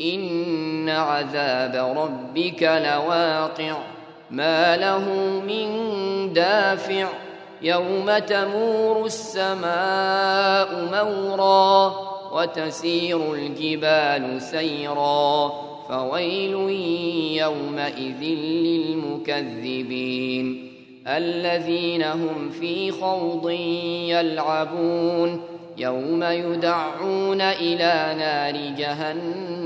إن عذاب ربك لواقع. ما له من دافع. يوم تمور السماء مورا وتسير الجبال سيرا. فويل يومئذ للمكذبين. الذين هم في خوض يلعبون. يوم يدعون إلى نار جهنم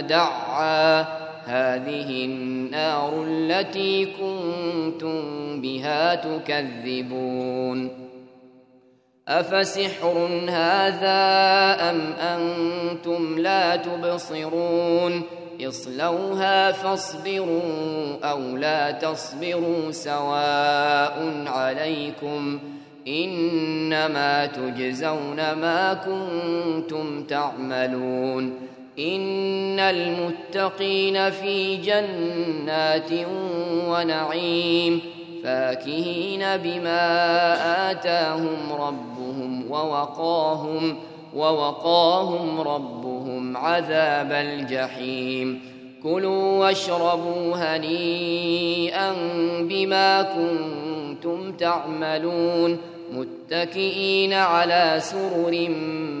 دعا هذه النار التي كنتم بها تكذبون. أفسحر هذا أم أنتم لا تبصرون؟ اصلوها فاصبروا أو لا تصبروا سواء عليكم. إنما تجزون ما كنتم تعملون إن المتقين في جنات ونعيم فاكهين بما آتاهم ربهم ووقاهم ووقاهم ربهم عذاب الجحيم كلوا واشربوا هنيئا بما كنتم تعملون متكئين على سرر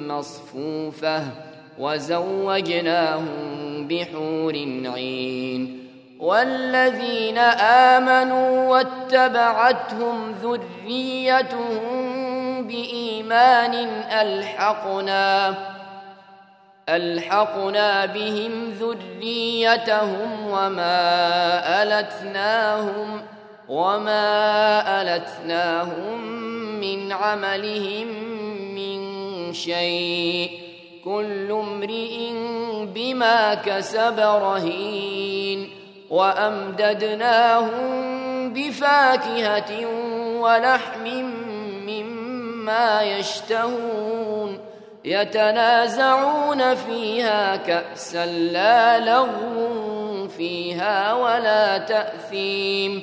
مصفوفة وزوجناهم بحور عين. والذين آمنوا واتبعتهم ذريتهم بإيمان ألحقنا ألحقنا بهم ذريتهم وما ألتناهم وما ألتناهم من عملهم من شيء كل امرئ بما كسب رهين وأمددناهم بفاكهة ولحم مما يشتهون يتنازعون فيها كأسا لا لغو فيها ولا تأثيم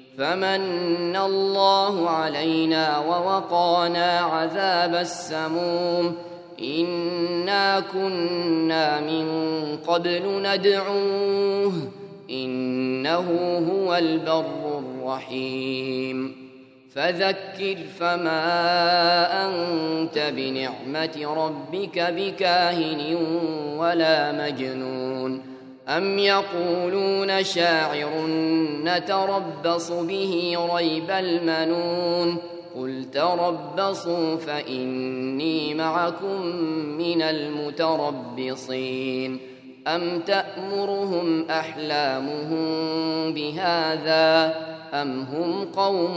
فمن الله علينا ووقانا عذاب السموم. إنا كنا من قبل ندعوه. إنه هو البر الرحيم. فذكر فما أنت بنعمة ربك بكاهن ولا مجنون. ام يقولون شاعر نتربص به ريب المنون قل تربصوا فاني معكم من المتربصين ام تامرهم احلامهم بهذا ام هم قوم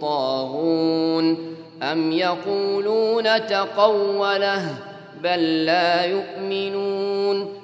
طاغون ام يقولون تقوله بل لا يؤمنون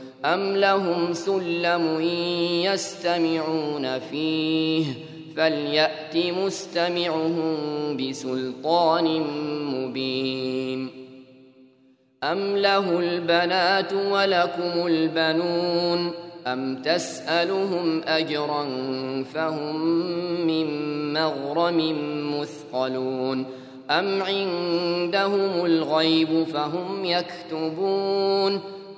أم لهم سلم يستمعون فيه فليات مستمعهم بسلطان مبين ام له البنات ولكم البنون أم تسألهم أجرا فهم من مغرم مثقلون أم عندهم الغيب فهم يكتبون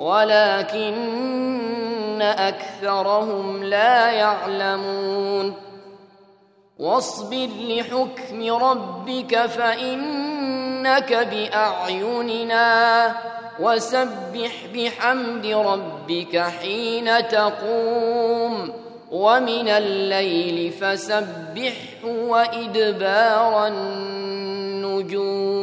ولكن أكثرهم لا يعلمون. واصبر لحكم ربك فإنك بأعيننا وسبح بحمد ربك حين تقوم. ومن الليل فسبحه وإدبار النجوم.